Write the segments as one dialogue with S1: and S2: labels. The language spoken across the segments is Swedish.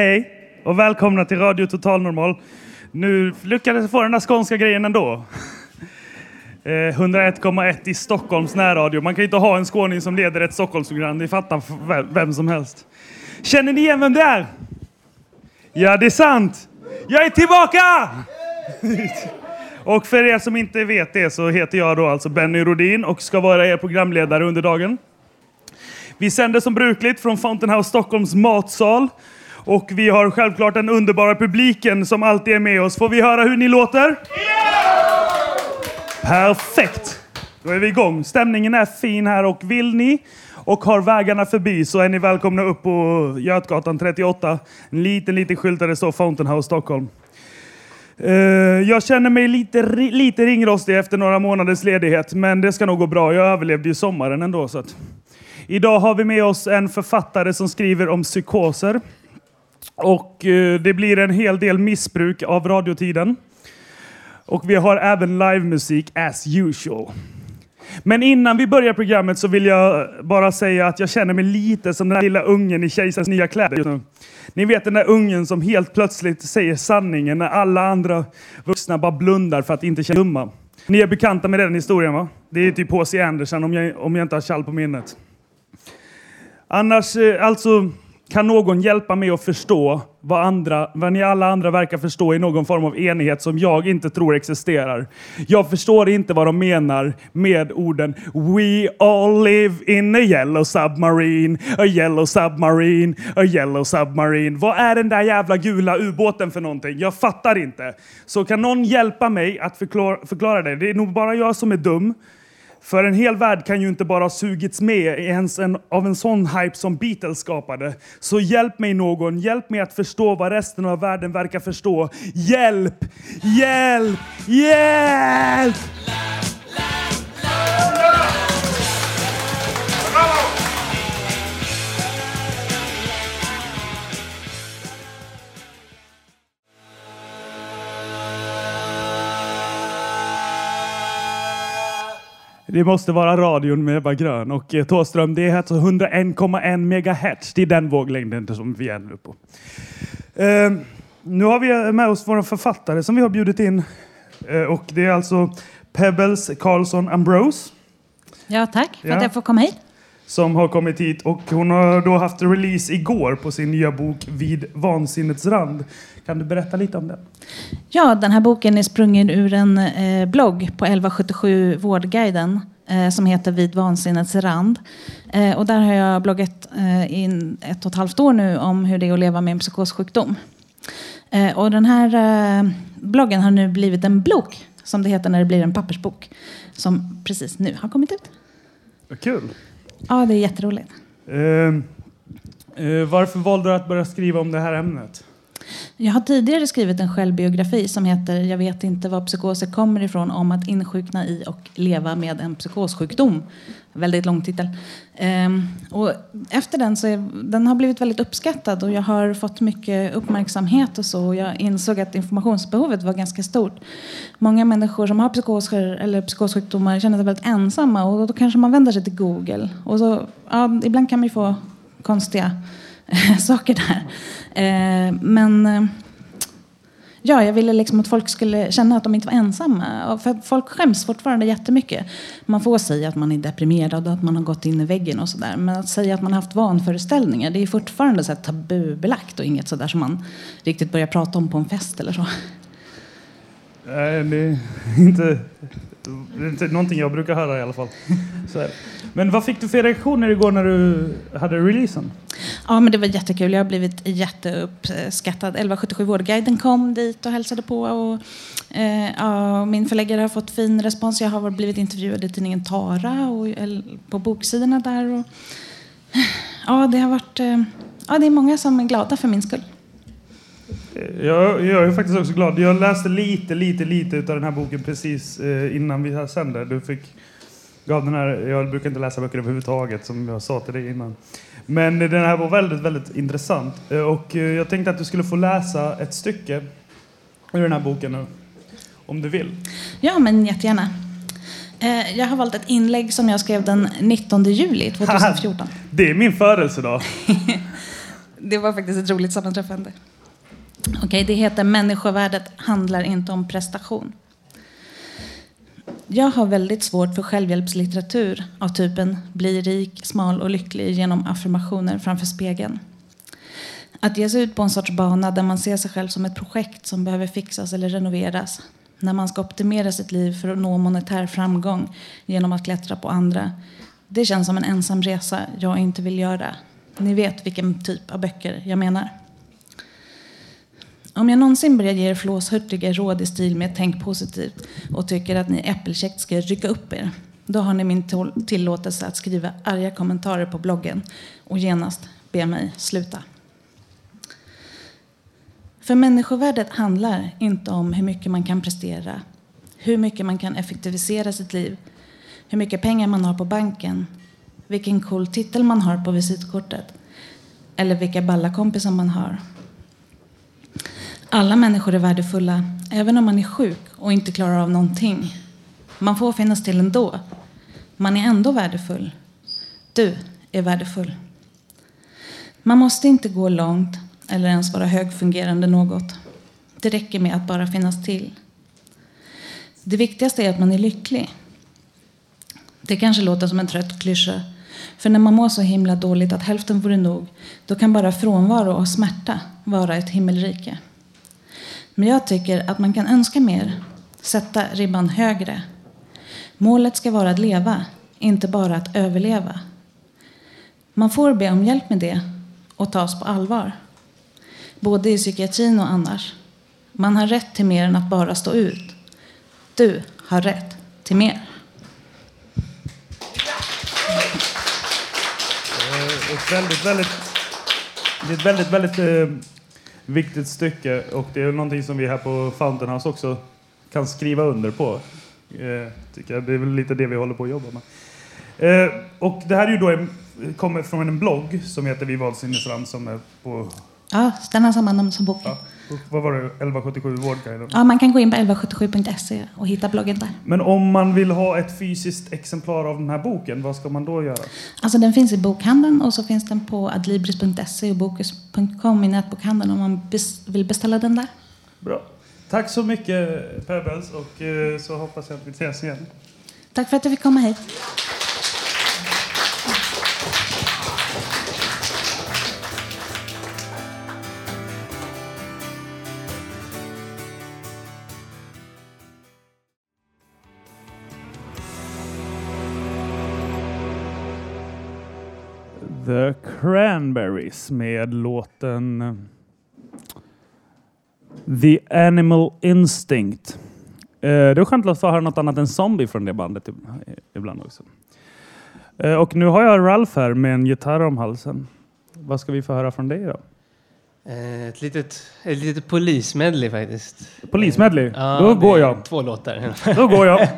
S1: Hej och välkomna till Radio Total Normal. Nu lyckades jag få den där skånska grejen ändå. Eh, 101,1 i Stockholms närradio. Man kan ju inte ha en skåning som leder ett Stockholmsprogram. Det fattar vem- vem som helst. Känner ni igen vem det är? Ja, det är sant! Jag är tillbaka! och för er som inte vet det så heter jag då alltså Benny Rodin och ska vara er programledare under dagen. Vi sänder som brukligt från Fountain House Stockholms matsal. Och vi har självklart den underbara publiken som alltid är med oss. Får vi höra hur ni låter? Perfekt! Då är vi igång. Stämningen är fin här och vill ni och har vägarna förbi så är ni välkomna upp på Götgatan 38. En liten, liten skylt där det står Fountain House Stockholm. Eh, jag känner mig lite, lite ringrostig efter några månaders ledighet, men det ska nog gå bra. Jag överlevde ju sommaren ändå. Så att. Idag har vi med oss en författare som skriver om psykoser. Och eh, det blir en hel del missbruk av radiotiden. Och vi har även livemusik as usual. Men innan vi börjar programmet så vill jag bara säga att jag känner mig lite som den där lilla ungen i Kejsarens nya kläder just nu. Ni vet den där ungen som helt plötsligt säger sanningen när alla andra vuxna bara blundar för att inte känna dumma. Ni är bekanta med den historien va? Det är typ H.C. Andersen om jag, om jag inte har kall på minnet. Annars, eh, alltså, kan någon hjälpa mig att förstå vad, andra, vad ni alla andra verkar förstå i någon form av enighet som jag inte tror existerar? Jag förstår inte vad de menar med orden We all live in a yellow submarine, a yellow submarine, a yellow submarine. Vad är den där jävla gula ubåten för någonting? Jag fattar inte. Så kan någon hjälpa mig att förklara, förklara det? Det är nog bara jag som är dum. För en hel värld kan ju inte bara ha sugits med ens en, av en sån hype som Beatles skapade. Så hjälp mig någon, hjälp mig att förstå vad resten av världen verkar förstå. Hjälp! Hjälp! Hjälp! Det måste vara radion med Ebba Grön och eh, Thåström. Det är alltså 101,1 megahertz. Det är den våglängden som vi är nu på. Eh, nu har vi med oss våra författare som vi har bjudit in. Eh, och det är alltså Pebbles Carlson Ambrose
S2: Ja, tack för
S1: Ja.
S2: att jag får komma hit.
S1: Som har kommit hit och hon har då haft release igår på sin nya bok Vid vansinnets rand. Kan du berätta lite om den?
S2: Ja, den här boken är sprungen ur en eh, blogg på 1177 Vårdguiden eh, som heter Vid vansinnets rand. Eh, och där har jag bloggat eh, i ett och ett halvt år nu om hur det är att leva med en psykossjukdom. Eh, och den här eh, bloggen har nu blivit en bok, som det heter när det blir en pappersbok, som precis nu har kommit ut.
S1: Kul!
S2: Ja, det är jätteroligt.
S1: Eh, eh, varför valde du att börja skriva om det här ämnet?
S2: Jag har tidigare skrivit en självbiografi som heter Jag vet inte var psykoser kommer ifrån om att insjukna i och leva med en psykossjukdom. Väldigt lång titel. Ehm, och efter den så är, den har blivit väldigt uppskattad och jag har fått mycket uppmärksamhet och så. Och jag insåg att informationsbehovet var ganska stort. Många människor som har psykoser eller psykossjukdomar känner sig väldigt ensamma och då kanske man vänder sig till Google. Och så, ja, ibland kan man ju få konstiga saker där. Eh, men eh, Ja, jag ville liksom att folk skulle känna att de inte var ensamma. För folk skäms fortfarande jättemycket. Man får säga att man är deprimerad och att man har gått in i väggen och sådär. Men att säga att man har haft vanföreställningar, det är fortfarande så här tabubelagt och inget sådär som man riktigt börjar prata om på en fest eller så.
S1: Nej, det är inte, det är inte någonting jag brukar höra i alla fall. Så här. Men vad fick du för reaktioner igår när du hade releasen?
S2: Ja, men det var jättekul. Jag har blivit jätteuppskattad. 1177 Vårdguiden kom dit och hälsade på. Och, eh, ja, min förläggare har fått fin respons. Jag har blivit intervjuad i tidningen Tara och på boksidorna där. Och, ja, det har varit... Eh, ja, det är många som är glada för min skull.
S1: Jag, jag är faktiskt också glad. Jag läste lite, lite, lite av den här boken precis eh, innan vi sände. Du fick, gav den här, jag brukar inte läsa böcker överhuvudtaget som jag sa till dig innan. Men den här var väldigt, väldigt intressant. Eh, Och eh, jag tänkte att du skulle få läsa ett stycke ur den här boken nu. Om du vill.
S2: Ja, men jättegärna. Jag har valt ett inlägg som jag skrev den 19 juli 2014.
S1: Det är min födelsedag.
S2: Det var faktiskt ett roligt sammanträffande. Okej, det heter Människovärdet handlar inte om prestation. Jag har väldigt svårt för självhjälpslitteratur av typen bli rik, smal och lycklig genom affirmationer framför spegeln. Att ge sig ut på en sorts bana där man ser sig själv som ett projekt som behöver fixas eller renoveras. När man ska optimera sitt liv för att nå monetär framgång genom att klättra på andra. Det känns som en ensam resa jag inte vill göra. Ni vet vilken typ av böcker jag menar. Om jag någonsin börjar ge er flåshurtiga råd i stil med tänk positivt och tycker att ni äppelkäckt ska rycka upp er, då har ni min tillåtelse att skriva arga kommentarer på bloggen och genast be mig sluta. För människovärdet handlar inte om hur mycket man kan prestera, hur mycket man kan effektivisera sitt liv, hur mycket pengar man har på banken, vilken cool titel man har på visitkortet eller vilka balla kompisar man har. Alla människor är värdefulla, även om man är sjuk och inte klarar av någonting. Man får finnas till ändå. Man är ändå värdefull. Du är värdefull. Man måste inte gå långt eller ens vara högfungerande något. Det räcker med att bara finnas till. Det viktigaste är att man är lycklig. Det kanske låter som en trött klyscha. För när man mår så himla dåligt att hälften vore nog, då kan bara frånvaro och smärta vara ett himmelrike. Men jag tycker att man kan önska mer, sätta ribban högre. Målet ska vara att leva, inte bara att överleva. Man får be om hjälp med det och tas på allvar. Både i psykiatrin och annars. Man har rätt till mer än att bara stå ut. Du har rätt till mer.
S1: Eh, ett väldigt, väldigt, det är ett väldigt, väldigt eh, viktigt stycke och det är någonting som vi här på Fountain House också kan skriva under på. Eh, tycker jag. Det är väl lite det vi håller på att jobba med. Eh, och det här är ju då en, kommer från en blogg som heter Vi vansinnesfram som är på,
S2: Ja, den har samma namn som boken.
S1: ja, vad var det, 1177 Vårdguiden.
S2: Ja, man kan gå in på 1177.se och hitta bloggen där.
S1: Men om man vill ha ett fysiskt exemplar av den här boken, vad ska man då göra?
S2: Alltså den finns i bokhandeln och så finns den på adlibris.se och bokus.com i nätbokhandeln om man vill beställa den där.
S1: Bra. Tack så mycket Pebbles och eh, så hoppas jag att vi ses igen.
S2: Tack för att jag fick komma hit.
S1: The Cranberries med låten The Animal Instinct. Eh, Det är skönt att få höra något annat än Zombie från det bandet ib- ibland också. Eh, Och nu har jag Ralph här med en gitarr om halsen. Vad ska vi få höra från dig då?
S3: Eh, Ett litet, ett litet polismedley faktiskt.
S1: Polismedley?
S3: Ja,
S1: Då går jag.
S3: Två låtar.
S1: Då går jag.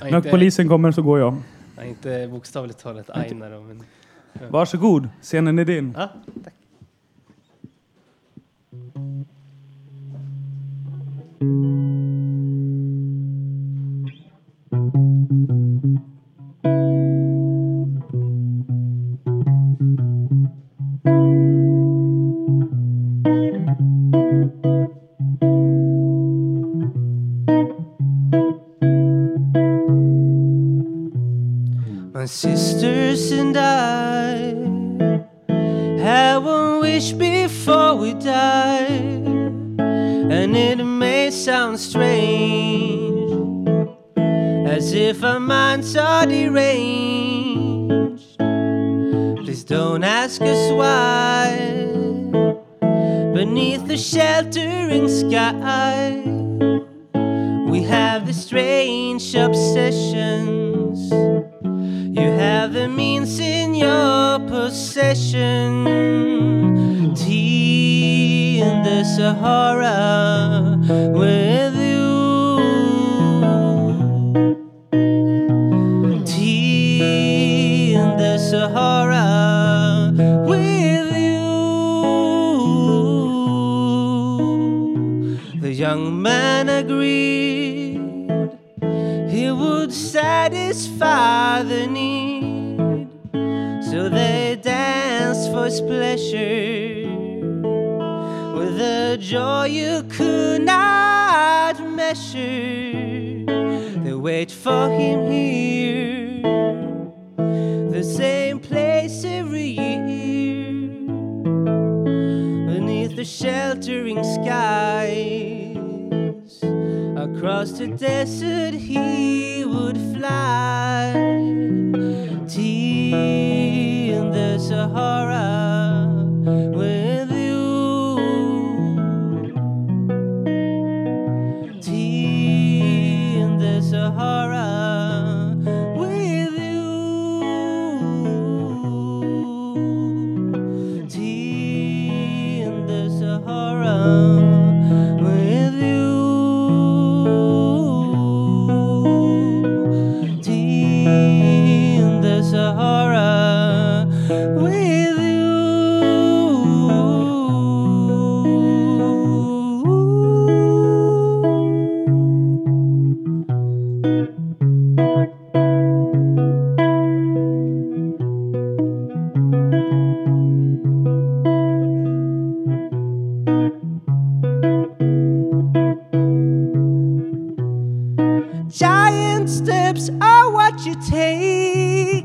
S3: Ja,
S1: När polisen kommer så går jag.
S3: Ja, inte bokstavligt talat Aina då, men...
S1: Varsågod, scenen är din.
S3: Ja, tack. sisters and I had one wish before we died, and it may sound strange, as if our minds are deranged. Please don't ask us why. Beneath the sheltering sky, we have the strange obsessions. Have the means in your possession. Tea in the Sahara with you. Tea in the Sahara with you. The young man agreed he would satisfy the need. Danced for his pleasure with a joy you could not measure. They wait for him here, the same place every year, beneath the sheltering skies. Across the desert he would fly. Tea in the Sahara Giant steps are what you take.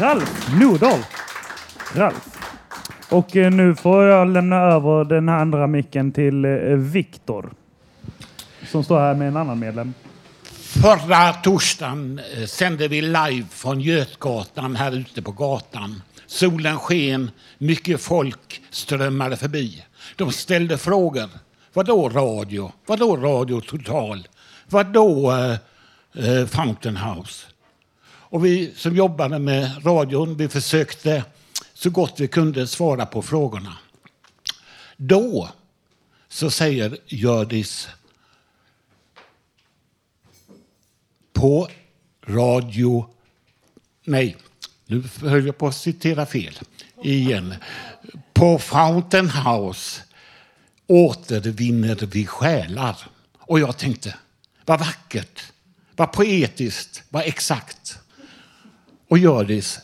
S1: Ralf Nordahl. Ralf. Och eh, nu får jag lämna över den här andra micken till eh, Viktor. Som står här med en annan medlem.
S4: Förra torsdagen eh, sände vi live från Götgatan här ute på gatan. Solen sken, mycket folk strömmade förbi. De ställde frågor. Vadå radio? Vadå Radio Total? Vadå eh, eh, Fountain House? Och vi som jobbade med radion, vi försökte så gott vi kunde svara på frågorna. Då så säger Hjördis på radio... Nej, nu höll jag på att citera fel igen. På Fountain House återvinner vi själar. Och jag tänkte, vad vackert, vad poetiskt, vad exakt. Och Hjördis,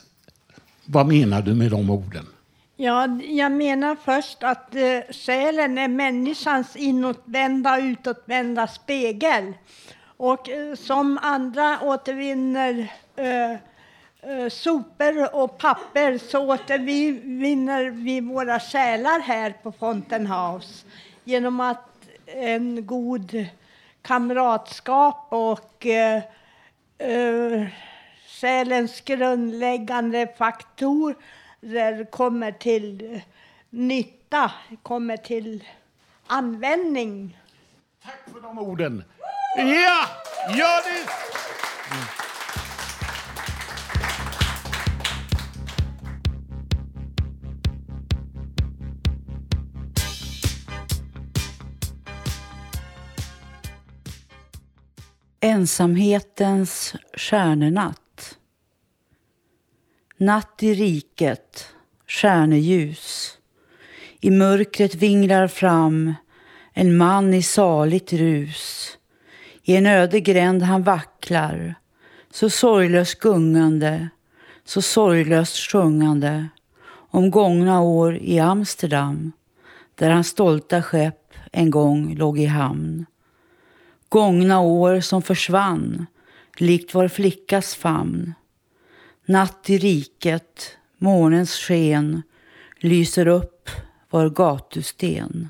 S4: vad menar du med de orden?
S5: Ja, jag menar först att eh, själen är människans inåtvända och utåtvända spegel. Och eh, som andra återvinner eh, eh, sopor och papper så återvinner vi våra själar här på Fountain House genom att en god kamratskap och eh, eh, själens grundläggande faktorer kommer till nytta, kommer till användning.
S4: Tack för de orden. Ja, Hjördis!
S6: Ensamhetens stjärnenatt. Natt i riket, stjärneljus. I mörkret vinglar fram en man i saligt rus. I en öde gränd han vacklar, så sorglöst gungande, så sorglöst sjungande om gångna år i Amsterdam, där hans stolta skepp en gång låg i hamn. Gångna år som försvann, likt var flickas famn. Natt i riket, månens sken lyser upp var gatusten.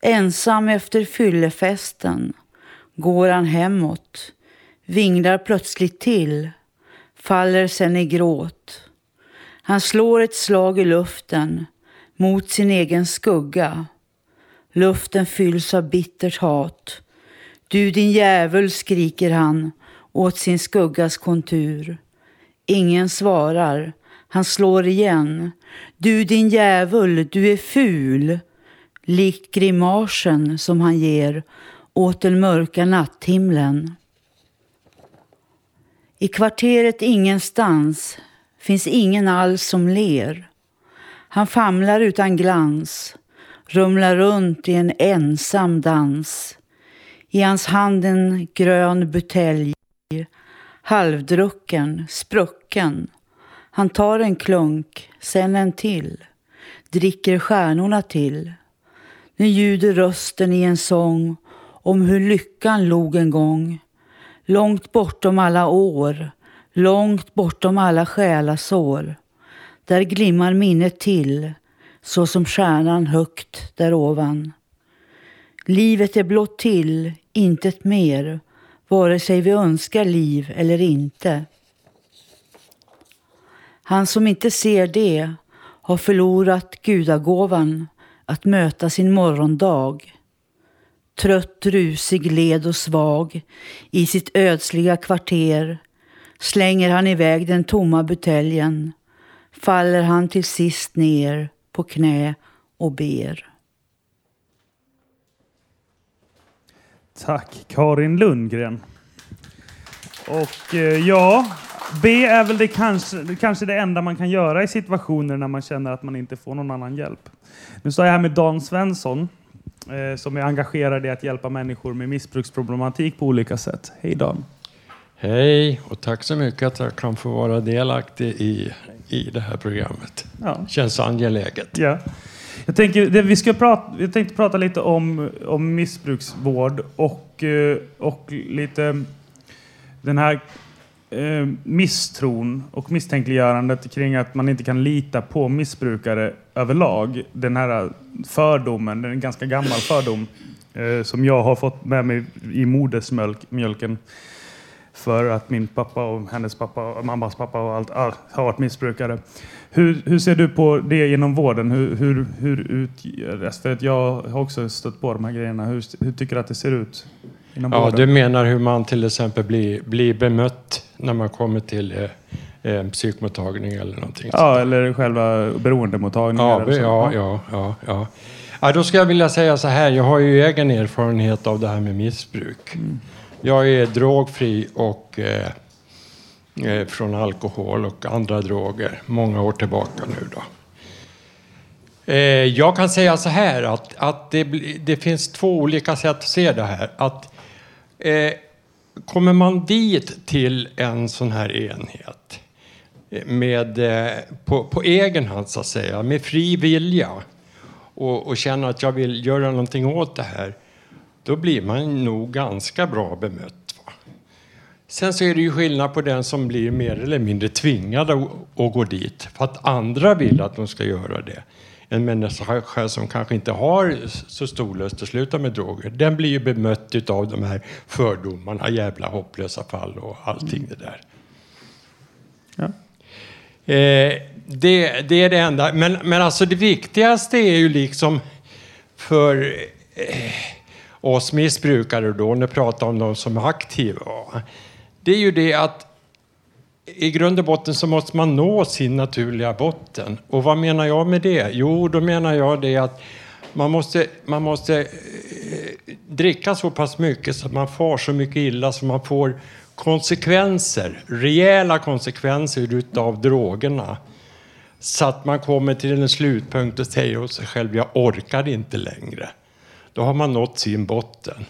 S6: Ensam efter fyllefesten går han hemåt, vinglar plötsligt till, faller sen i gråt. Han slår ett slag i luften mot sin egen skugga Luften fylls av bittert hat. Du din djävul, skriker han åt sin skuggas kontur. Ingen svarar. Han slår igen. Du din djävul, du är ful. Likt grimasen som han ger åt den mörka natthimlen. I kvarteret ingenstans finns ingen alls som ler. Han famlar utan glans rumlar runt i en ensam dans. I hans hand en grön butelj, halvdrucken, sprucken. Han tar en klunk, sen en till, dricker stjärnorna till. Nu ljuder rösten i en sång om hur lyckan log en gång. Långt bortom alla år, långt bortom alla själasår. Där glimmar minnet till så som stjärnan högt därovan. Livet är blott till, intet mer, vare sig vi önskar liv eller inte. Han som inte ser det har förlorat gudagåvan att möta sin morgondag. Trött, rusig, led och svag i sitt ödsliga kvarter slänger han iväg den tomma buteljen, faller han till sist ner på knä och ber.
S1: Tack Karin Lundgren. Och eh, ja, be är väl det kanske, kanske det enda man kan göra i situationer när man känner att man inte får någon annan hjälp. Nu står jag här med Dan Svensson eh, som är engagerad i att hjälpa människor med missbruksproblematik på olika sätt. Hej Dan!
S7: Hej och tack så mycket att jag kan få vara delaktig i, i det här programmet.
S1: Ja.
S7: Känns angeläget.
S1: Ja. Jag, tänker, det, vi ska prata, jag tänkte prata lite om, om missbruksvård och, eh, och lite den här eh, misstron och misstänkliggörandet kring att man inte kan lita på missbrukare överlag. Den här fördomen, den är en ganska gammal fördom eh, som jag har fått med mig i modersmjölken. För att min pappa och hennes pappa och mammas pappa och allt, allt har varit missbrukare. Hur, hur ser du på det inom vården? Hur, hur, hur ut, för att jag har också stött på de här grejerna. Hur, hur tycker du att det ser ut inom
S7: Ja,
S1: vården?
S7: du menar hur man till exempel blir, blir bemött när man kommer till eh, en psykmottagning eller någonting.
S1: Ja, eller själva beroendemottagningar.
S7: Ja,
S1: eller
S7: ja, ja, ja, ja. ja. Då ska jag vilja säga så här. Jag har ju egen erfarenhet av det här med missbruk. Jag är drogfri och eh, eh, Eh, från alkohol och andra droger många år tillbaka nu då. Eh, jag kan säga så här att, att det, det finns två olika sätt att se det här. Att, eh, kommer man dit till en sån här enhet eh, med, eh, på, på egen hand så att säga, med fri vilja och, och känner att jag vill göra någonting åt det här, då blir man nog ganska bra bemött. Sen så är det ju skillnad på den som blir mer eller mindre tvingad att, gå dit för att andra vill att de ska göra det. En människa som kanske inte har så stor lust att sluta med droger, den blir ju bemött av de här fördomarna, jävla hopplösa fall och allting det där. Eh, det, det är det enda. Men, men alltså det viktigaste är ju liksom för eh, oss missbrukare då, när vi pratar om de som är aktiva. Det är ju det att i grund och botten så måste man nå sin naturliga botten. Och vad menar jag med det? Jo, då menar jag det att man måste, man måste eh, dricka så pass mycket så att man får så mycket illa så man får konsekvenser, rejäla konsekvenser utav drogerna. Så att man kommer till en slutpunkt och säger åt sig själv, jag orkar inte längre. Då har man nått sin botten.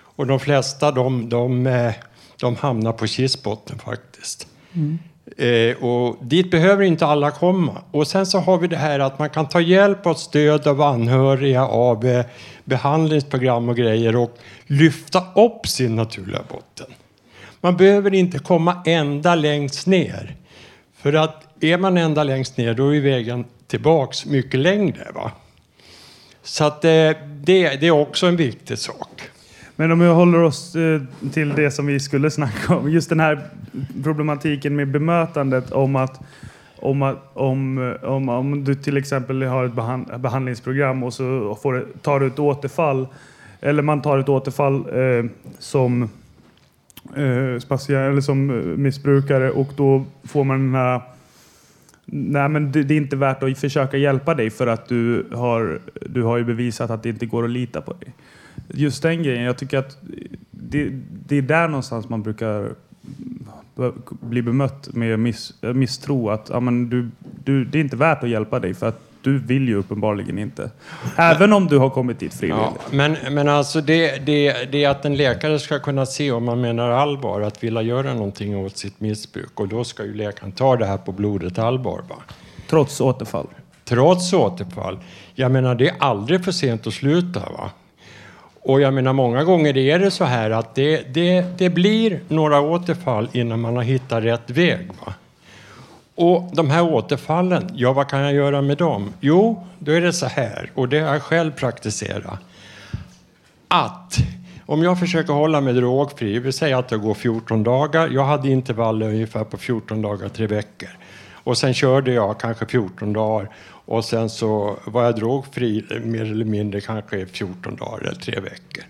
S7: Och de flesta de, de, eh, de hamnar på kistbotten faktiskt. Eh, och dit behöver inte alla komma. Och sen så har vi det här att man kan ta hjälp och stöd av anhöriga, av eh, behandlingsprogram och grejer och lyfta upp sin naturliga botten. Man behöver inte komma ända längst ner. För att är man ända längst ner då är vägen tillbaks mycket längre. Va? Så att eh, det, det är också en viktig sak.
S1: Men om vi håller oss eh, till det som vi skulle snacka om. Just den här problematiken med bemötandet om att om, om, eh, om, om du till exempel har ett behandlingsprogram och så får, tar du ett återfall. Eller man tar ett återfall eh, som, eh, eller som eh, missbrukare och då får man den här Nej, men det, det är inte värt att försöka hjälpa dig för att du har, du har ju bevisat att det inte går att lita på dig. Just den grejen, jag tycker att det, det är där någonstans man brukar bli bemött med miss, misstro. Att ja, men du, du, det är inte värt att hjälpa dig för att du vill ju uppenbarligen inte. Även om du har kommit dit frivilligt.
S7: Ja, men, men alltså det, det, det är att en läkare ska kunna se om man menar allvar att vilja göra någonting åt sitt missbruk. Och då ska ju läkaren ta det här på blodet allvar. Va?
S1: Trots återfall.
S7: Trots återfall. Jag menar, det är aldrig för sent att sluta. Va? Och jag menar, många gånger är det så här att det, det, det blir några återfall innan man har hittat rätt väg. Va? Och de här återfallen, ja vad kan jag göra med dem? Jo, då är det så här, och det har jag själv praktiserat. Att om jag försöker hålla mig drogfri, vi säger att det går 14 dagar. Jag hade intervaller ungefär på 14 dagar, tre veckor. Och sen körde jag kanske 14 dagar och sen så var jag drogfri mer eller mindre kanske 14 dagar eller tre veckor.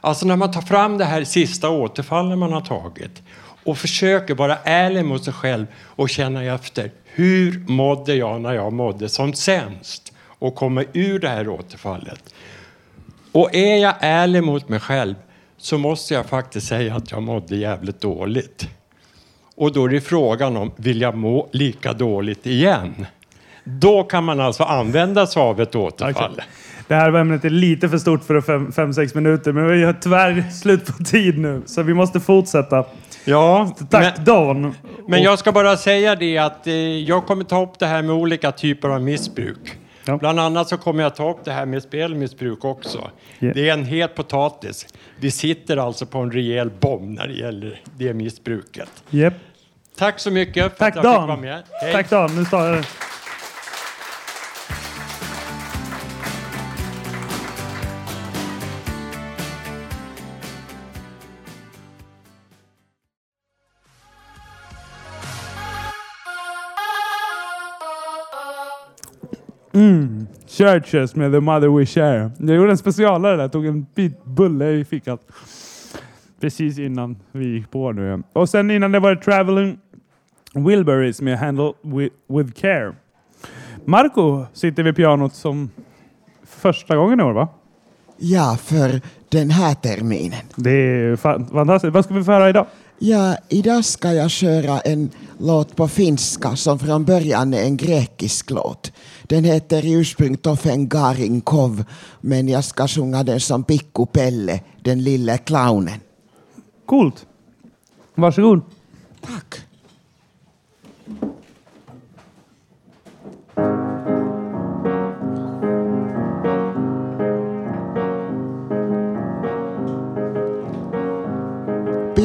S7: Alltså när man tar fram det här sista återfallet man har tagit och försöker vara ärlig mot sig själv och känna efter. Hur mådde jag när jag mådde som sämst? Och kommer ur det här återfallet. Och är jag ärlig mot mig själv så måste jag faktiskt säga att jag mådde jävligt dåligt. Och då är det frågan om, vill jag må lika dåligt igen? Då kan man alltså använda sig av ett återfall.
S1: Okej. Det här ämnet är lite för stort för fem, fem, sex minuter, men vi har tyvärr slut på tid nu, så vi måste fortsätta.
S7: Ja,
S1: Tack Dan!
S7: Men jag ska bara säga det att eh, jag kommer ta upp det här med olika typer av missbruk.
S1: Ja.
S7: Bland annat så kommer jag ta upp det här med spelmissbruk också.
S1: Ja.
S7: Det är en het potatis. Vi sitter alltså på en rejäl bomb när det gäller det missbruket.
S1: Yep.
S7: Tack så mycket för
S1: Tack
S7: att jag fick
S1: Dan!
S7: vara med. Hej.
S1: Tack Dan! Nu tar jag det. Mm. Churches med The Mother We Share. Jag gjorde en specialare där. Tog en bit bulle i fickan. Precis innan vi gick på nu. igen. Och sen innan det var det Traveling Wilburys med Handle with, with Care. Marco sitter vid pianot som första gången i år va?
S8: Ja, för den här terminen.
S1: Det är fa- fantastiskt. Vad ska vi få höra idag?
S8: Ja, idag ska jag köra en låt på finska som från början är en grekisk låt. Den heter i ursprung Tofen Garinkov, men jag ska sjunga den som Pikku Pelle, den lille clownen.
S1: Coolt. Varsågod.
S8: Tack.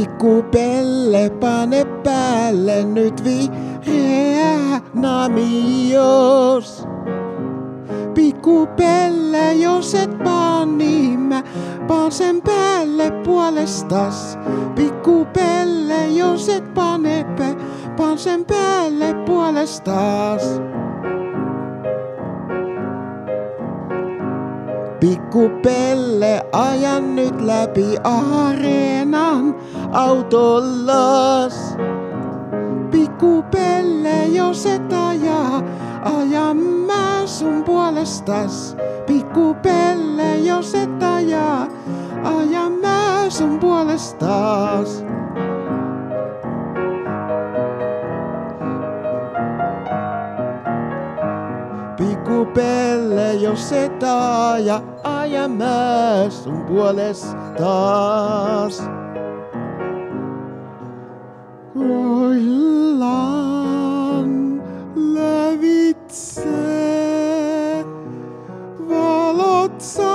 S8: Pikku Pelle, pane päälle nyt vihreä namios. Pikku Pelle, jos et paan niin mä paan sen päälle puolestas. Pikku Pelle, jos et pane pä, paan sen päälle puolestas. Pikku Pelle, ajan nyt läpi areenan autollas. Pikku Pelle, jos et ajaa, ajan mä sun puolestas. Pikku Pelle, jos et ajaa, ajan mä sun puolestas. joku pelle, jos se taaja aja mä sun puoles taas. Loillaan lävitse valot saa.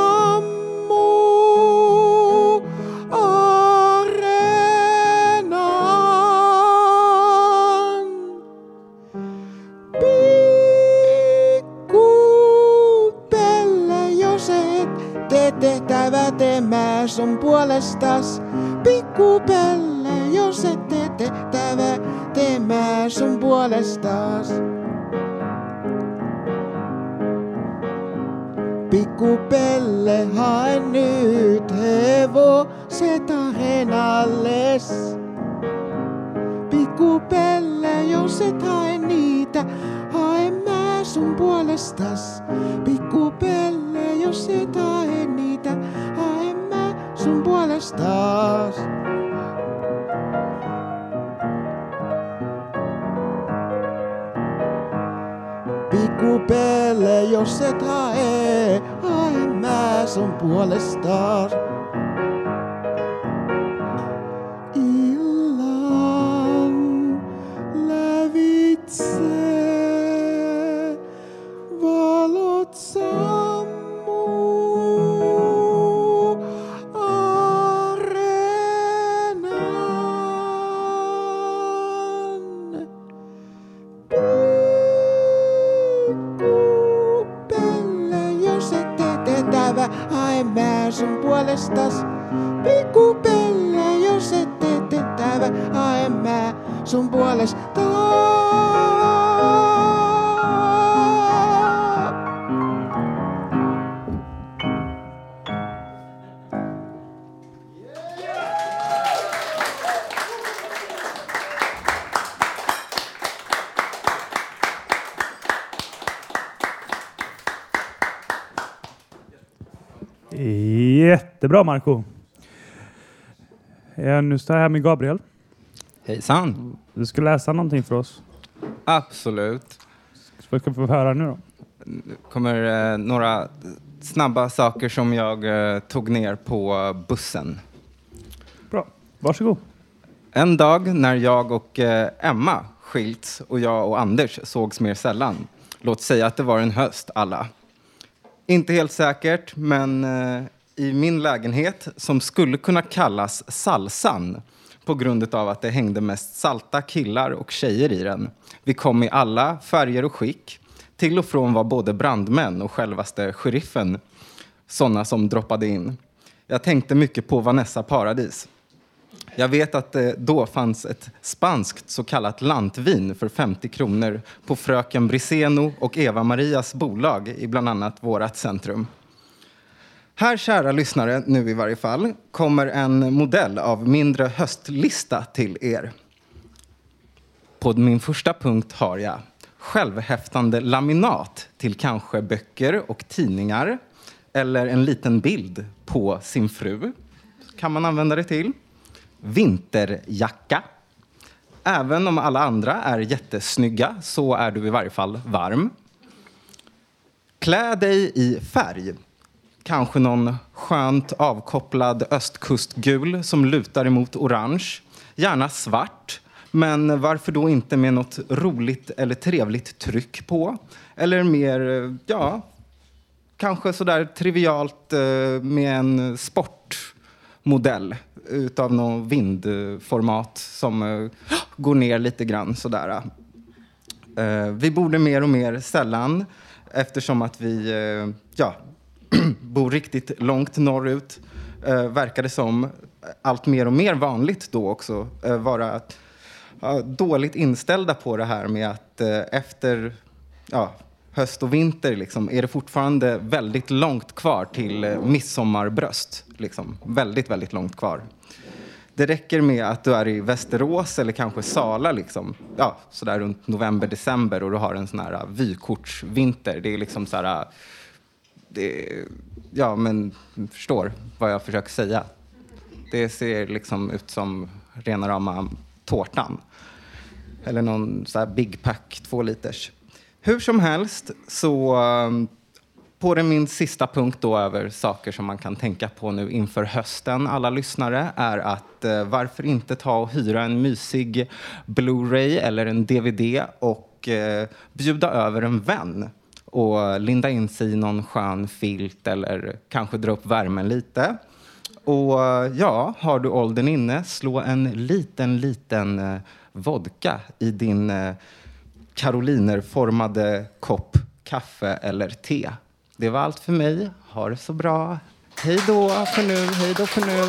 S8: taas on puolestas pikkupelle, jos ette tehtävä tee mä sun puolestas. Pikkupelle hae nyt hevo setaren alles. Pikku pelle, jos et hae niitä, hae mä sun puolestas. Pikkupelle, jos et hae niitä sun puolestas. Pikku Pelle, jos et hae, hae mä sun puolestas.
S1: Jättebra Marco. Nu står jag här med Gabriel.
S9: Hejsan.
S1: Du ska läsa någonting för oss.
S9: Absolut.
S1: Vad ska vi få höra nu då?
S9: Kommer eh, några snabba saker som jag eh, tog ner på bussen.
S1: Bra. Varsågod.
S9: En dag när jag och eh, Emma skilts och jag och Anders sågs mer sällan. Låt säga att det var en höst alla. Inte helt säkert, men eh, i min lägenhet som skulle kunna kallas Salsan på grund av att det hängde mest salta killar och tjejer i den. Vi kom i alla färger och skick. Till och från var både brandmän och självaste sheriffen sådana som droppade in. Jag tänkte mycket på Vanessa Paradis. Jag vet att det då fanns ett spanskt så kallat lantvin för 50 kronor på fröken Briseno och Eva-Marias bolag i bland annat vårat centrum. Här, kära lyssnare, nu i varje fall, kommer en modell av mindre höstlista till er. På min första punkt har jag självhäftande laminat till kanske böcker och tidningar eller en liten bild på sin fru kan man använda det till. Vinterjacka. Även om alla andra är jättesnygga så är du i varje fall varm. Klä dig i färg. Kanske någon skönt avkopplad östkustgul som lutar emot orange. Gärna svart, men varför då inte med något roligt eller trevligt tryck på? Eller mer, ja, kanske sådär trivialt eh, med en sportmodell utav någon vindformat som eh, går ner lite grann sådär. Eh, vi borde mer och mer sällan eftersom att vi ja, bor riktigt långt norrut eh, verkar det som eh, allt mer och mer vanligt då också eh, vara dåligt inställda på det här med att efter ja, höst och vinter liksom, är det fortfarande väldigt långt kvar till eh, midsommarbröst. Liksom. Väldigt, väldigt långt kvar. Det räcker med att du är i Västerås eller kanske Sala liksom, ja, sådär runt november, december och du har en sån här vykortsvinter. Det är liksom så här... Det, ja, men förstår vad jag försöker säga. Det ser liksom ut som rena rama tårtan. Eller någon så här Big Pack två liters. Hur som helst, så um, på det min sista punkt då över saker som man kan tänka på nu inför hösten, alla lyssnare, är att eh, varför inte ta och hyra en mysig Blu-ray eller en DVD och eh, bjuda över en vän och linda in sig i någon skön filt eller kanske dra upp värmen lite. Och ja, har du åldern inne, slå en liten, liten eh, vodka i din eh, karolinerformade kopp kaffe eller te. Det var allt för mig. Ha det så bra. Hej då för nu. Hej då för nu.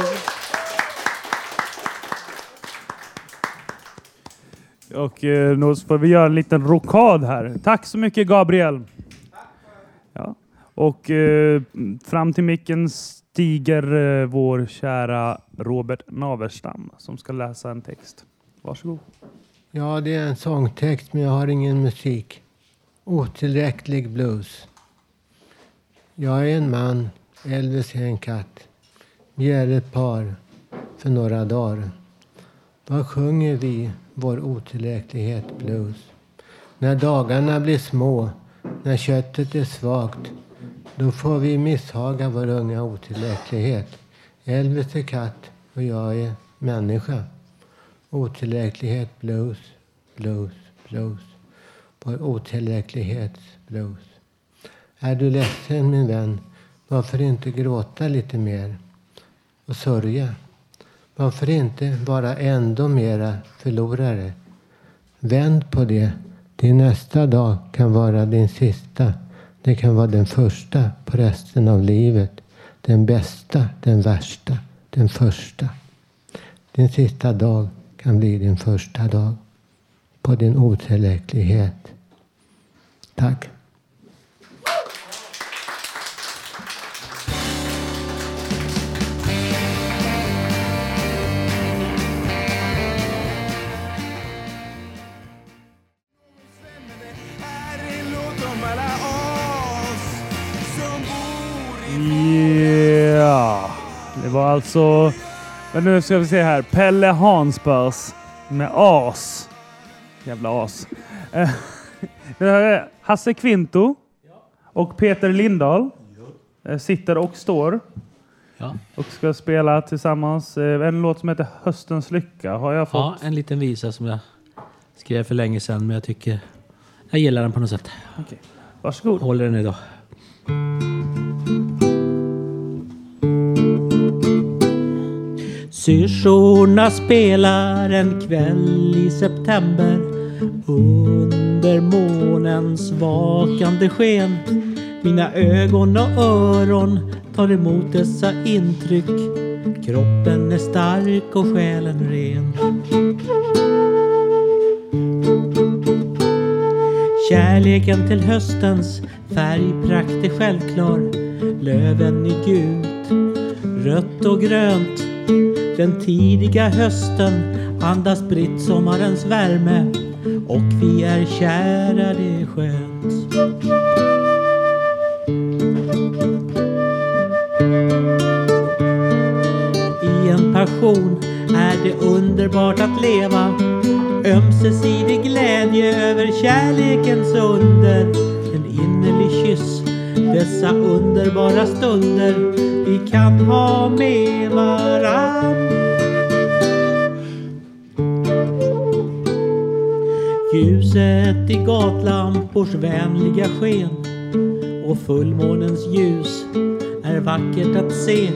S1: Och eh, nu får vi göra en liten rokad här. Tack så mycket Gabriel. Ja. Och eh, fram till micken stiger eh, vår kära Robert Naverstam som ska läsa en text. Varsågod.
S10: Ja, det är en sångtext, men jag har ingen musik. Otillräcklig blues. Jag är en man, Elvis är en katt. Vi är ett par för några dagar. Vad sjunger vi, vår otillräcklighet blues? När dagarna blir små, när köttet är svagt, då får vi misshaga vår unga otillräcklighet. Elvis är katt och jag är människa. Otillräcklighet blues, blues, blues. Vår otillräcklighets blues. Är du ledsen min vän, varför inte gråta lite mer och sörja? Varför inte vara ändå mera förlorare? Vänd på det. Din nästa dag kan vara din sista. Det kan vara den första på resten av livet. Den bästa, den värsta, den första. Din sista dag kan bli din första dag på din otillräcklighet. Tack.
S1: Alltså men nu ska vi se här. Pelle Hansbörs med as. Jävla as. Eh, det här är Hasse Kvinto och Peter Lindahl eh, sitter och står
S11: Ja.
S1: och ska spela tillsammans eh, en låt som heter Höstens lycka. Har jag
S11: Ja,
S1: fått?
S11: en liten visa som jag skrev för länge sedan, men jag tycker jag gillar den på något sätt.
S1: Okej. Varsågod.
S11: Håller den idag. Syrsorna spelar en kväll i september under månens vakande sken. Mina ögon och öron tar emot dessa intryck. Kroppen är stark och själen ren. Kärleken till höstens färgprakt är självklar. Löven är gult, rött och grönt. Den tidiga hösten andas britt sommarens värme. Och vi är kära, det är skönt. I en passion är det underbart att leva. Ömsesidig glädje över kärlekens under. En innerlig kyss, dessa underbara stunder vi kan ha med varann. Ljuset i gatlampors vänliga sken och fullmånens ljus är vackert att se.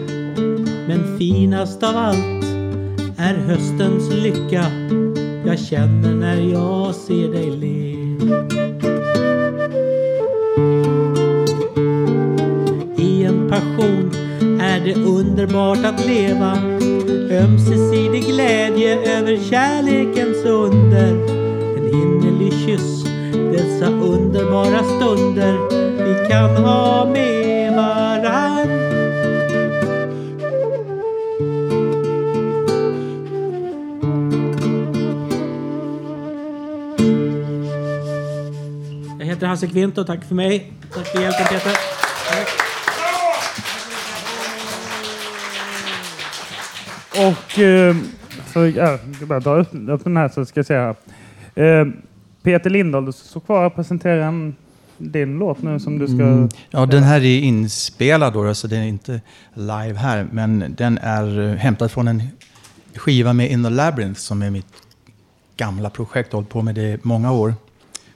S11: Men finast av allt är höstens lycka jag känner när jag ser dig le. I en passion är det underbart att leva Ömsesidig glädje över kärlekens under En innerlig kyss dessa underbara stunder vi kan ha med varann Jag heter Hasse Kvint och tack för mig. Tack för hjälpen Peter. Tack.
S1: Och... Eh, så, ja, jag bara dra upp, upp den här så ska jag säga. Eh, Peter Lindahl, du står kvar och presenterar en, din låt nu som du ska...
S12: Mm. Ja, den här är inspelad då, så den är inte live här. Men den är eh, hämtad från en skiva med In the Labyrinth som är mitt gamla projekt. Jag har hållit på med det i många år.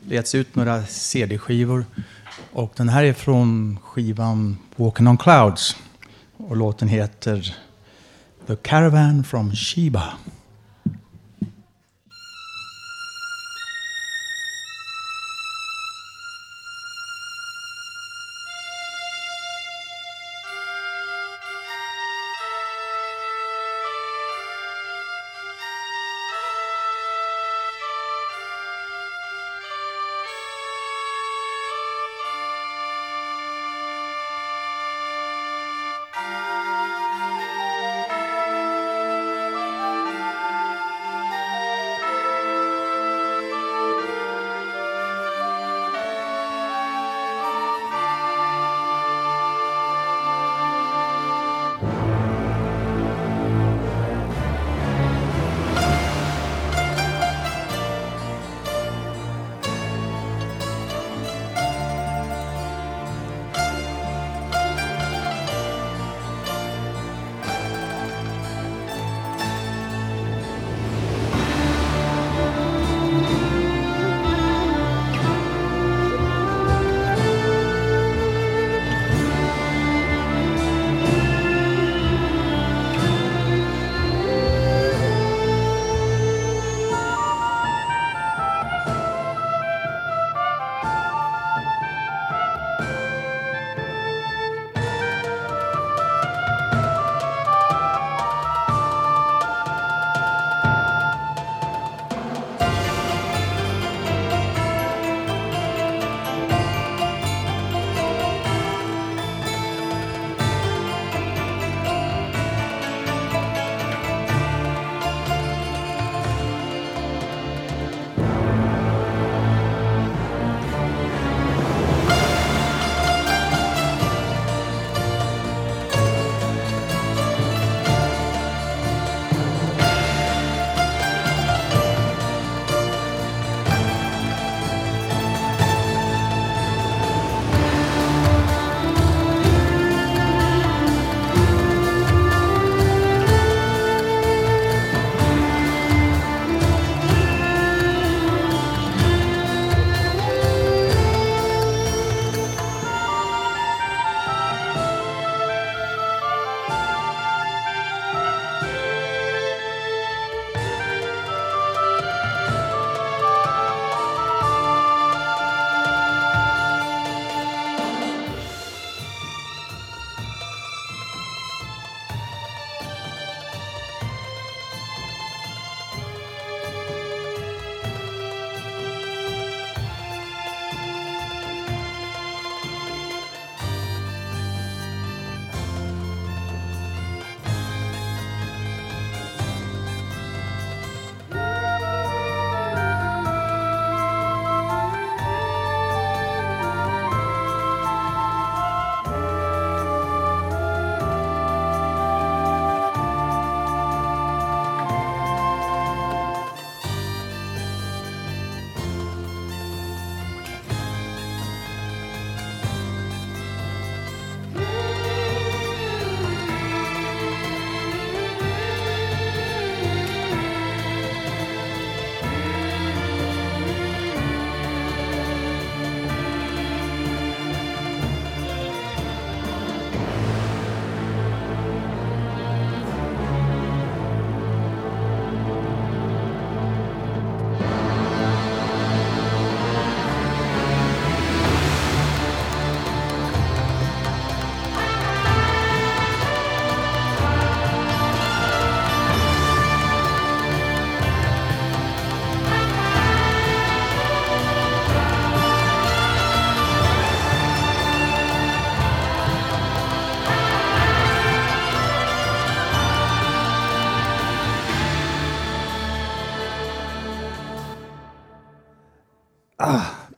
S12: Det getts ut några CD-skivor. Och den här är från skivan Walking on Clouds. Och låten heter The Caravan from Sheba.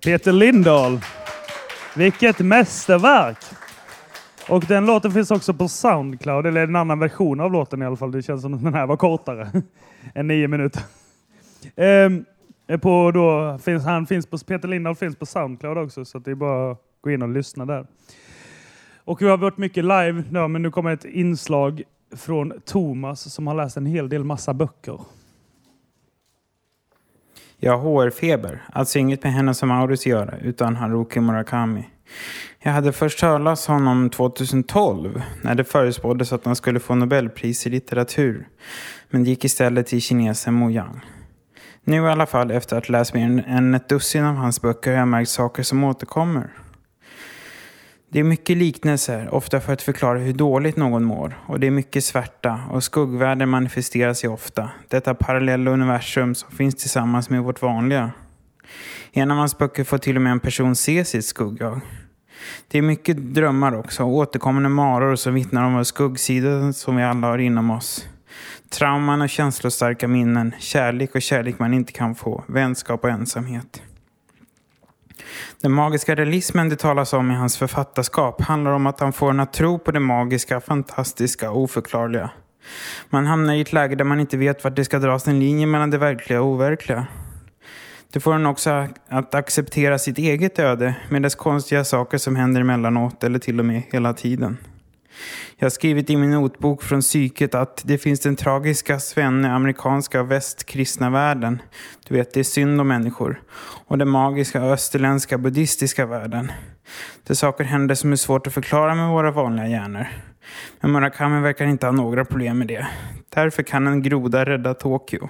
S1: Peter Lindahl. Vilket mästerverk! Och den låten finns också på Soundcloud, eller en annan version av låten i alla fall. Det känns som att den här var kortare än nio minuter. Ehm, på då, finns, han finns på, Peter Lindahl finns på Soundcloud också, så det är bara att gå in och lyssna där. Och vi har varit mycket live, ja, men nu kommer ett inslag från Thomas som har läst en hel del massa böcker.
S13: Jag har HR-feber, alltså inget med henne som Maurits göra, utan Haruki Murakami. Jag hade först hört honom 2012 när det förespåddes att han skulle få Nobelpris i litteratur. Men det gick istället till kinesen Mo Yang. Nu i alla fall, efter att ha läst mer än ett dussin av hans böcker, har jag märkt saker som återkommer. Det är mycket liknelser, ofta för att förklara hur dåligt någon mår. Och det är mycket svärta och skuggvärlden manifesterar sig ofta. Detta parallella universum som finns tillsammans med vårt vanliga. I en av hans böcker får till och med en person se sitt skuggjag. Det är mycket drömmar också, återkommande maror som vittnar om vår skuggsida som vi alla har inom oss. Trauman och känslostarka minnen, kärlek och kärlek man inte kan få, vänskap och ensamhet. Den magiska realismen det talas om i hans författarskap handlar om att han får en att tro på det magiska, fantastiska och oförklarliga. Man hamnar i ett läge där man inte vet vart det ska dras en linje mellan det verkliga och overkliga. Det får en också att acceptera sitt eget öde med dess konstiga saker som händer emellanåt eller till och med hela tiden. Jag har skrivit i min notbok från psyket att det finns den tragiska svenne amerikanska västkristna världen. Du vet, det är synd om människor. Och den magiska österländska buddhistiska världen. Där saker händer som är svårt att förklara med våra vanliga hjärnor. Men Murakami verkar inte ha några problem med det. Därför kan en groda rädda Tokyo.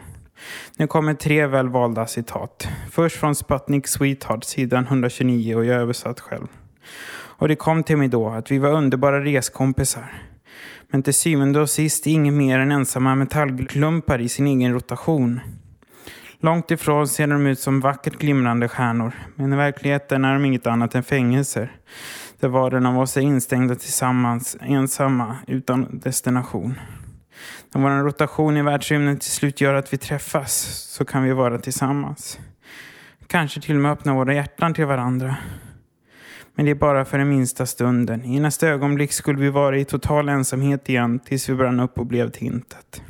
S13: Nu kommer tre välvalda citat. Först från Sputnik Sweetheart, sidan 129 och jag översatt själv. Och det kom till mig då att vi var underbara reskompisar. Men till syvende och sist inget mer än ensamma metallklumpar i sin egen rotation. Långt ifrån ser de ut som vackert glimrande stjärnor, men i verkligheten är de inget annat än fängelser. Där var den av oss är instängda tillsammans, ensamma, utan destination. När vår rotation i världsrymden till slut gör att vi träffas, så kan vi vara tillsammans. Kanske till och med öppna våra hjärtan till varandra. Men det är bara för den minsta stunden. I nästa ögonblick skulle vi vara i total ensamhet igen tills vi brann upp och blev till intet.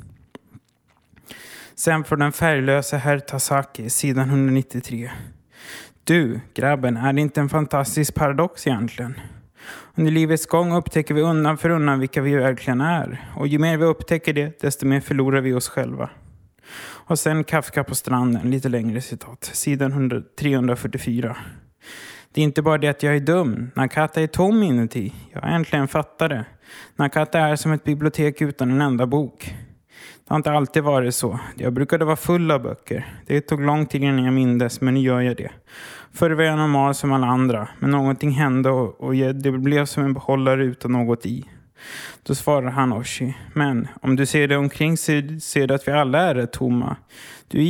S13: Sen får den färglösa herr Tasaki, sidan 193. Du, grabben, är det inte en fantastisk paradox egentligen? Under livets gång upptäcker vi undan för undan vilka vi verkligen är. Och ju mer vi upptäcker det, desto mer förlorar vi oss själva. Och sen Kafka på stranden, lite längre citat, sidan 344. Det är inte bara det att jag är dum. Nakata är tom inuti. Jag har äntligen fattat det. Nakata är som ett bibliotek utan en enda bok. Det har inte alltid varit så. Jag brukade vara full av böcker. Det tog lång tid innan jag mindes, men nu gör jag det. Förr var jag normal som alla andra, men någonting hände och, det blev som en behållare utan något i. Då svarar han Oshi. Men om du ser dig omkring ser du att vi alla är rätt tomma. Du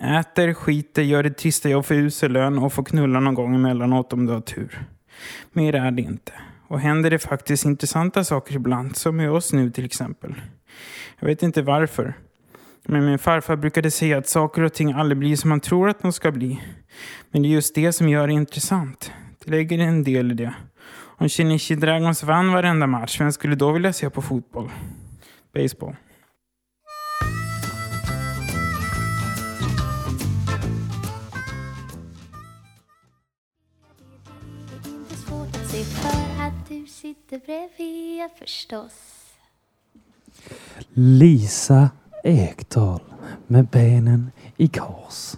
S13: äter, skiter, gör det trista jobb för usel lön och får knulla någon gång emellanåt om du har tur. Mer är det inte. Och händer det faktiskt intressanta saker ibland, som med oss nu till exempel. Jag vet inte varför. Men min farfar brukade säga att saker och ting aldrig blir som man tror att de ska bli. Men det är just det som gör det intressant. Det lägger en del i det. Om Shinichi Dragons vann varenda match, vem skulle då vilja se på fotboll? Baseball.
S14: Du sitter bredvid förstås.
S1: Lisa Ekdahl med benen i kors.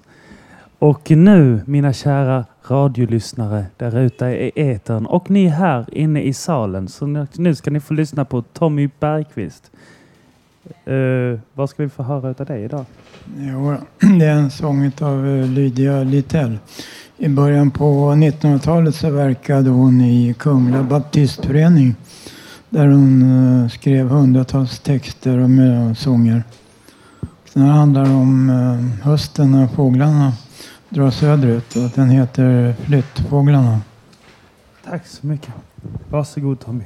S1: Och nu, mina kära radiolyssnare där ute i etern och ni här inne i salen, så nu ska ni få lyssna på Tommy Bergqvist. Uh, vad ska vi få höra av dig idag?
S15: Jo, det är en sång av eh, Lydia Littell. I början på 1900-talet så verkade hon i Kumla baptistförening där hon eh, skrev hundratals texter och sånger. Den handlar om hösten när fåglarna drar söderut och den heter Flyttfåglarna.
S1: Tack så mycket. Varsågod Tommy.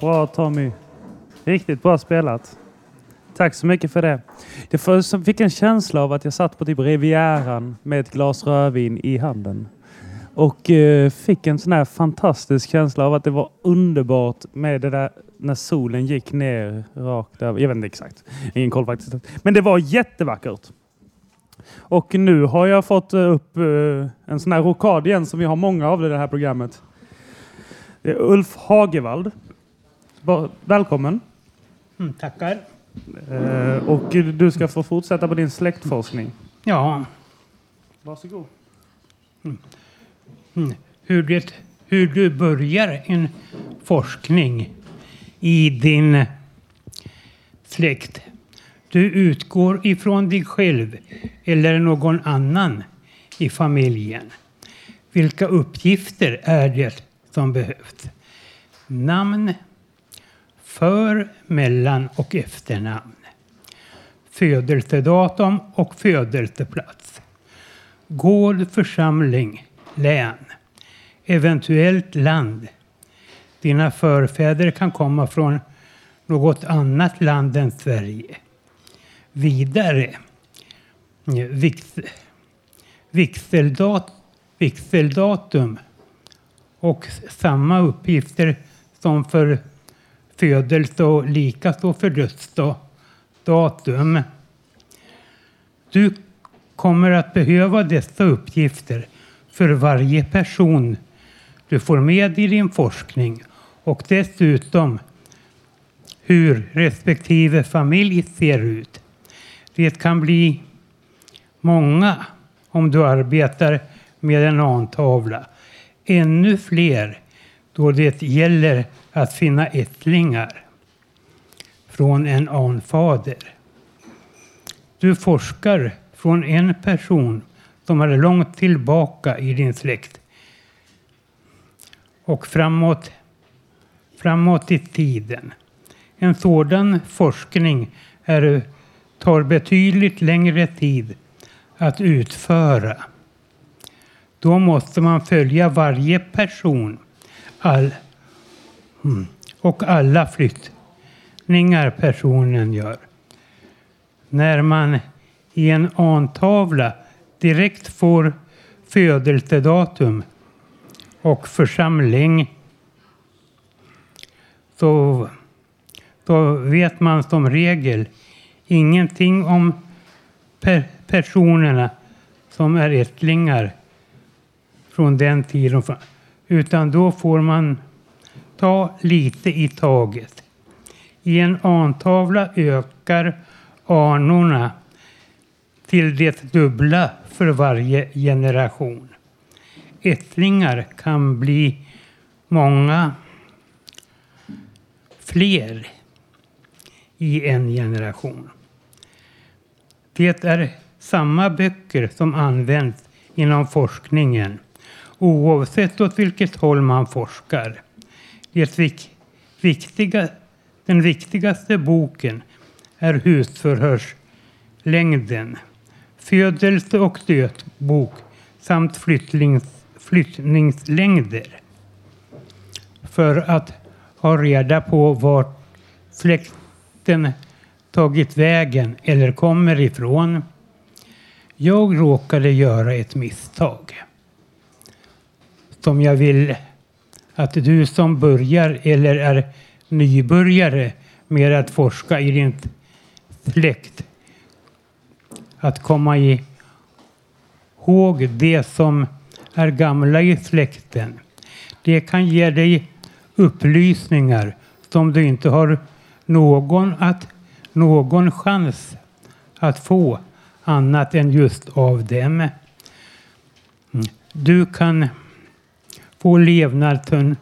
S1: Bra Tommy. Riktigt bra spelat. Tack så mycket för det. Jag fick en känsla av att jag satt på typ Rivieran med ett glas rödvin i handen. Och eh, fick en sån här fantastisk känsla av att det var underbart med det där när solen gick ner rakt över. Jag vet inte exakt. Ingen koll faktiskt. Men det var jättevackert. Och nu har jag fått upp eh, en sån här rokad igen som vi har många av i det här programmet. Ulf Hagevald. Välkommen.
S16: Mm, tackar.
S1: Eh, och du ska få fortsätta på din släktforskning.
S16: Ja.
S1: Varsågod.
S16: Mm. Hur, det, hur du börjar en forskning i din släkt. Du utgår ifrån dig själv eller någon annan i familjen. Vilka uppgifter är det som behövs? Namn, för-, mellan och efternamn. Födelsedatum och födelseplats. Gård, församling, län. Eventuellt land. Dina förfäder kan komma från något annat land än Sverige. Vidare. Vix, vigseldat, vigseldatum och samma uppgifter som för födelse och likaså för dödsdatum. Du kommer att behöva dessa uppgifter för varje person du får med i din forskning och dessutom hur respektive familj ser ut. Det kan bli många om du arbetar med en antavla. Ännu fler då det gäller att finna ättlingar från en anfader. Du forskar från en person som är långt tillbaka i din släkt och framåt, framåt i tiden. En sådan forskning är, tar betydligt längre tid att utföra. Då måste man följa varje person. All, mm. och alla flyttningar personen gör. När man i en antavla direkt får födelsedatum och församling så, så vet man som regel ingenting om per, personerna som är ättlingar från den tiden. Utan då får man ta lite i taget. I en antavla ökar anorna till det dubbla för varje generation. Ättlingar kan bli många fler i en generation. Det är samma böcker som används inom forskningen oavsett åt vilket håll man forskar. Det viktiga, den viktigaste boken är husförhörslängden, födelse och dödbok samt flyttnings, flyttningslängder. För att ha reda på vart släkten tagit vägen eller kommer ifrån. Jag råkade göra ett misstag. Som jag vill att du som börjar eller är nybörjare med att forska i din släkt att komma ihåg det som är gamla i släkten. Det kan ge dig upplysningar som du inte har någon, att, någon chans att få annat än just av dem. Mm. Du kan på levnaden,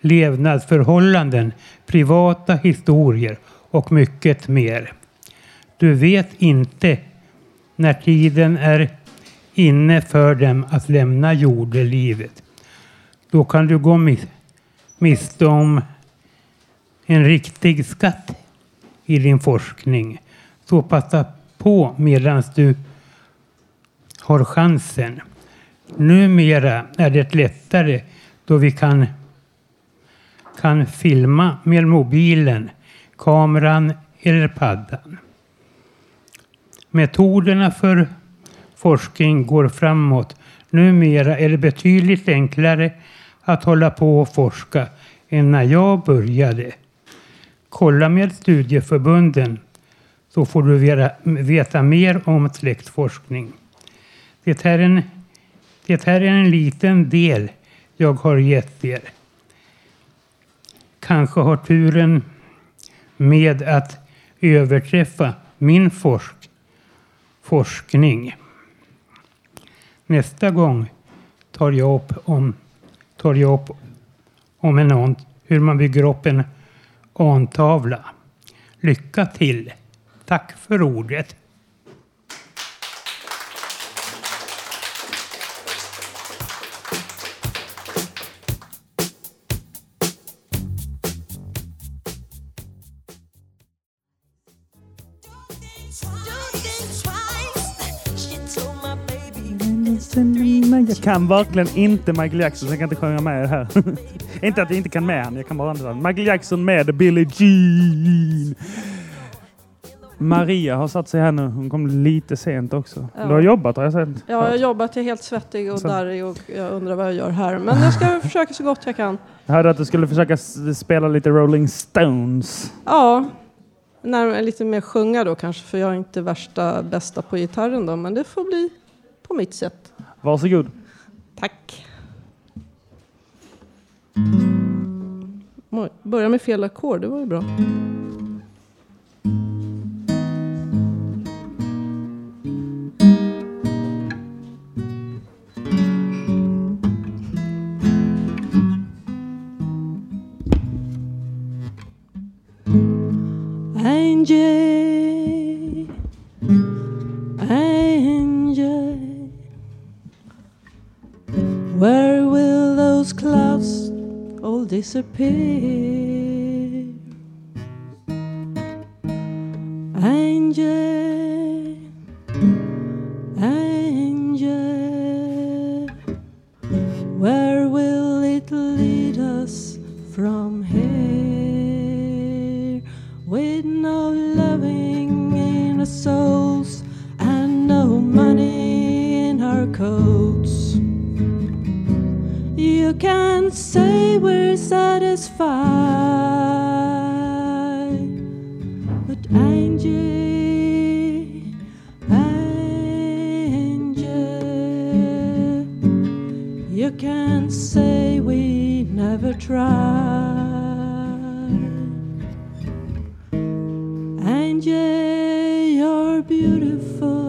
S16: levnadsförhållanden, privata historier och mycket mer. Du vet inte när tiden är inne för dem att lämna jordelivet. Då kan du gå mis miste om en riktig skatt i din forskning. Så passa på medan du har chansen. Numera är det lättare då vi kan, kan filma med mobilen, kameran eller paddan. Metoderna för forskning går framåt. Numera är det betydligt enklare att hålla på och forska än när jag började. Kolla med studieförbunden så får du veta, mer om släktforskning. Det här, är en, det här är en liten del jag har gett er. Kanske har turen med att överträffa min forsk forskning. Nästa gång tar jag upp om, tar jag upp om en ont, hur man bygger upp en antavla. Lycka till! Tack för ordet.
S1: Jag kan verkligen inte Michael Jackson, så jag kan inte sjunga med här. inte att jag inte kan med han, jag kan bara andra. Michael Jackson med Billie Jean. Maria har satt sig här nu. Hon kom lite sent också.
S17: Ja.
S1: Du har jobbat har jag sett.
S17: Ja, jag har jobbat, jag är helt svettig och
S1: Så.
S17: darrig och jag undrar vad jag gör här. Men jag ska försöka så gott jag kan.
S1: Jag hörde att du skulle försöka spela lite Rolling Stones.
S17: Ja, närmare, lite mer sjunga då kanske, för jag är inte värsta bästa på gitarren då, men det får bli på mitt sätt.
S1: Varsågod.
S17: Tack. Oj, Börja med fel ackord, det var ju bra. Angel, where will those clouds all disappear? Beautiful,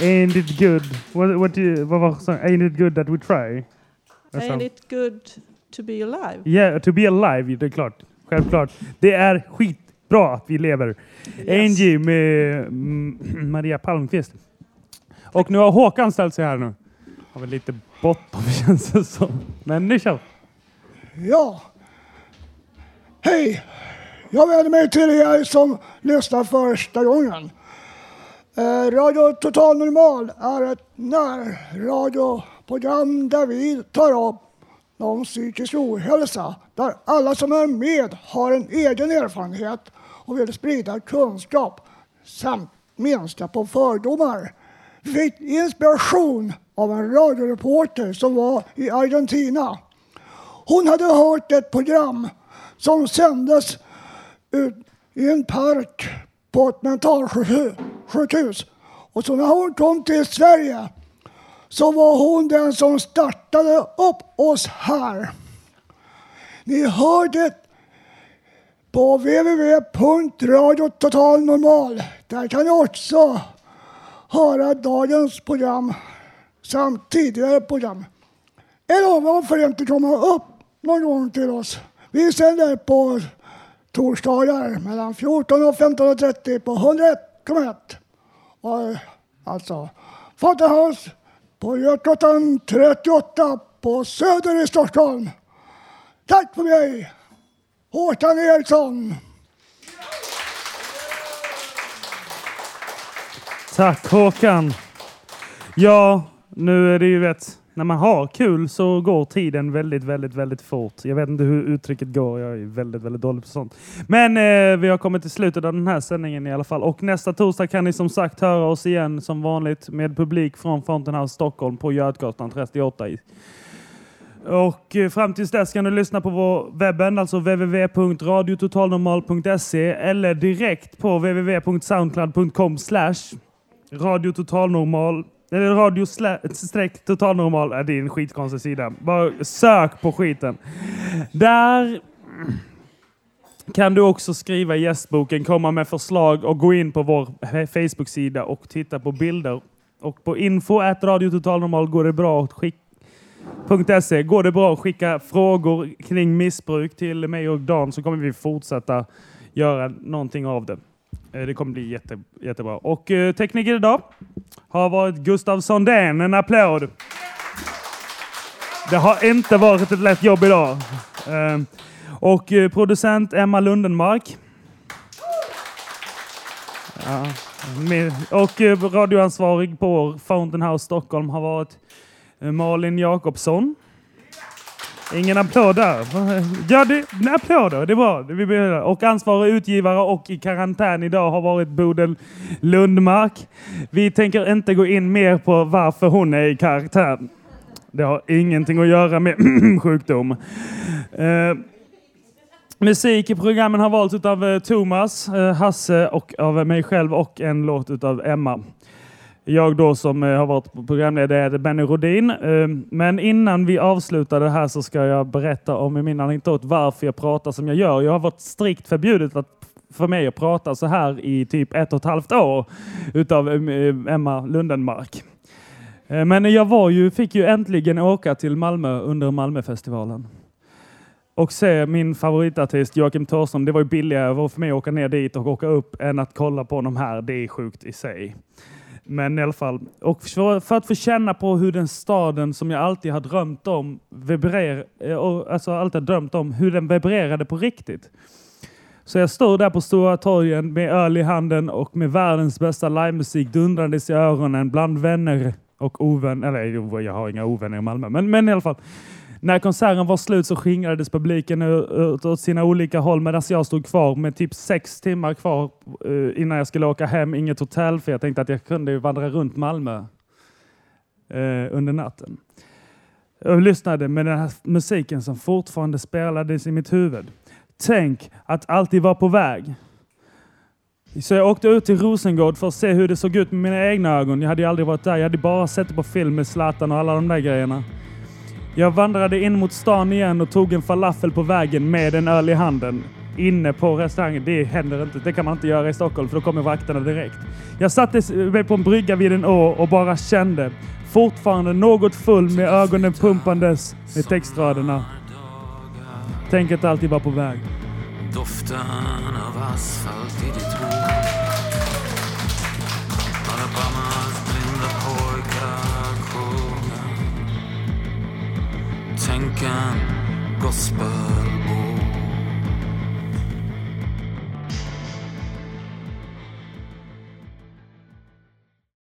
S17: Ain't it good?
S1: What, what, do you- vad var sången? Ain't it good that we try? Alltså-
S18: Ain't it good to be alive?
S1: Yeah, to be alive, det är klart. Självklart. Det är skitbra att vi lever. Angie med mm, Maria Palmqvist. Och nu har Håkan ställt sig här nu. Har väl lite bråttom känns det som. Men nu kör.
S19: Ja. Hej! Jag vänder mig till er som lyssnar första gången. Eh, Radio Total Normal är ett närradioprogram där vi tar upp om psykisk ohälsa. Där alla som är med har en egen erfarenhet och vill sprida kunskap samt minska på fördomar. Vi fick inspiration av en radioreporter som var i Argentina. Hon hade hört ett program som sändes ut i en park på ett mentalsjukhus sjukhus Och så när hon kom till Sverige så var hon den som startade upp oss här. Ni hör det på www.radiototalnormal. Där kan ni också höra dagens program samt tidigare program. Eller varför inte komma upp någon gång till oss. Vi sänder på torsdagar mellan 14 och 15.30 på 101,1 var Alltså Fountain på Götgatan 38 på Söder i Stockholm. Tack för mig! Håkan Eriksson.
S1: Tack Håkan. Ja, nu är det ju vet, när man har kul så går tiden väldigt, väldigt, väldigt fort. Jag vet inte hur uttrycket går. Jag är väldigt, väldigt dålig på sånt. Men eh, vi har kommit till slutet av den här sändningen i alla fall. Och nästa torsdag kan ni som sagt höra oss igen som vanligt med publik från Fountain House Stockholm på Götgatan 38. i- Och eh, fram tills dess kan du lyssna på vår webben, alltså www.radiototalnormal.se eller direkt på www.soundcloud.com slash radiototalnormal eller radio streck totalnormal. Äh, det är en skitkonstig sida. Bara sök på skiten. Där kan du också skriva i gästboken, komma med förslag och gå in på vår Facebook-sida och titta på bilder. Och på info at radiototalnormal går det bra att skicka .se går det bra att skicka frågor kring missbruk till mig och Dan så kommer vi fortsätta göra någonting av det. Eh, det kommer bli jätte, jättebra. Och eh, tekniker idag har varit Gustav Sondén. En applåd! Det har inte varit ett lätt jobb idag. Eh, och producent Emma Lundenmark. Ja, och radioansvarig på Fountain House Stockholm har varit Malin Jakobsson. Ingen applåd där. Ja, det, nej, applåder. Det är bra. Vi behöver. Och ansvarig utgivare och i karantän idag har varit Bodil Lundmark. Vi tänker inte gå in mer på varför hon är i karantän. Det har ingenting att göra med sjukdom. Eh, musik i programmen har valts av eh, Thomas, eh, Hasse och av mig själv och en låt av Emma. Jag då som eh, har varit programledare är Benny Rodin. Ehm, men innan vi avslutar det här så ska jag berätta om min anekdot varför jag pratar som jag gör. Jag har varit strikt förbjudet att, för mig att prata så här i typ ett och ett halvt år utav eh, Emma Lundenmark. Ehm, men jag var ju, fick ju äntligen åka till Malmö under Malmöfestivalen och se min favoritartist Joakim Thåström. Det var ju billigare för mig att åka ner dit och åka upp än att kolla på honom här. Det är sjukt i sig. Men i alla fall, och för, för att få känna på hur den staden som jag alltid har drömt om vibrer, eh, och alltså alltid har drömt om hur den vibrerade på riktigt. Så jag står där på Stora torgen med öl i handen och med världens bästa livemusik dundrandes i öronen bland vänner och ovänner. Eller jo, jag har inga ovänner i Malmö, men, men i alla fall. När konserten var slut så skingrades publiken ut åt sina olika håll medan jag stod kvar med typ sex timmar kvar eh, innan jag skulle åka hem. Inget hotell för jag tänkte att jag kunde vandra runt Malmö eh, under natten. Jag lyssnade med den här musiken som fortfarande spelades i mitt huvud. Tänk att alltid vara på väg. Så jag åkte ut till Rosengård för att se hur det såg ut med mina egna ögon. Jag hade ju aldrig varit där. Jag hade bara sett det på film med Zlatan och alla de där grejerna. Jag vandrade in mot stan igen och tog en falafel på vägen med en öl i handen. Inne på restaurangen. Det händer inte. Det kan man inte göra i Stockholm för då kommer vakterna direkt. Jag satte mig på en brygga vid en å och bara kände. Fortfarande något full med ögonen pumpandes med textraderna. Tänk att alltid vara på väg.
S20: Doften av asfalt i ditt hår tänkan gospel.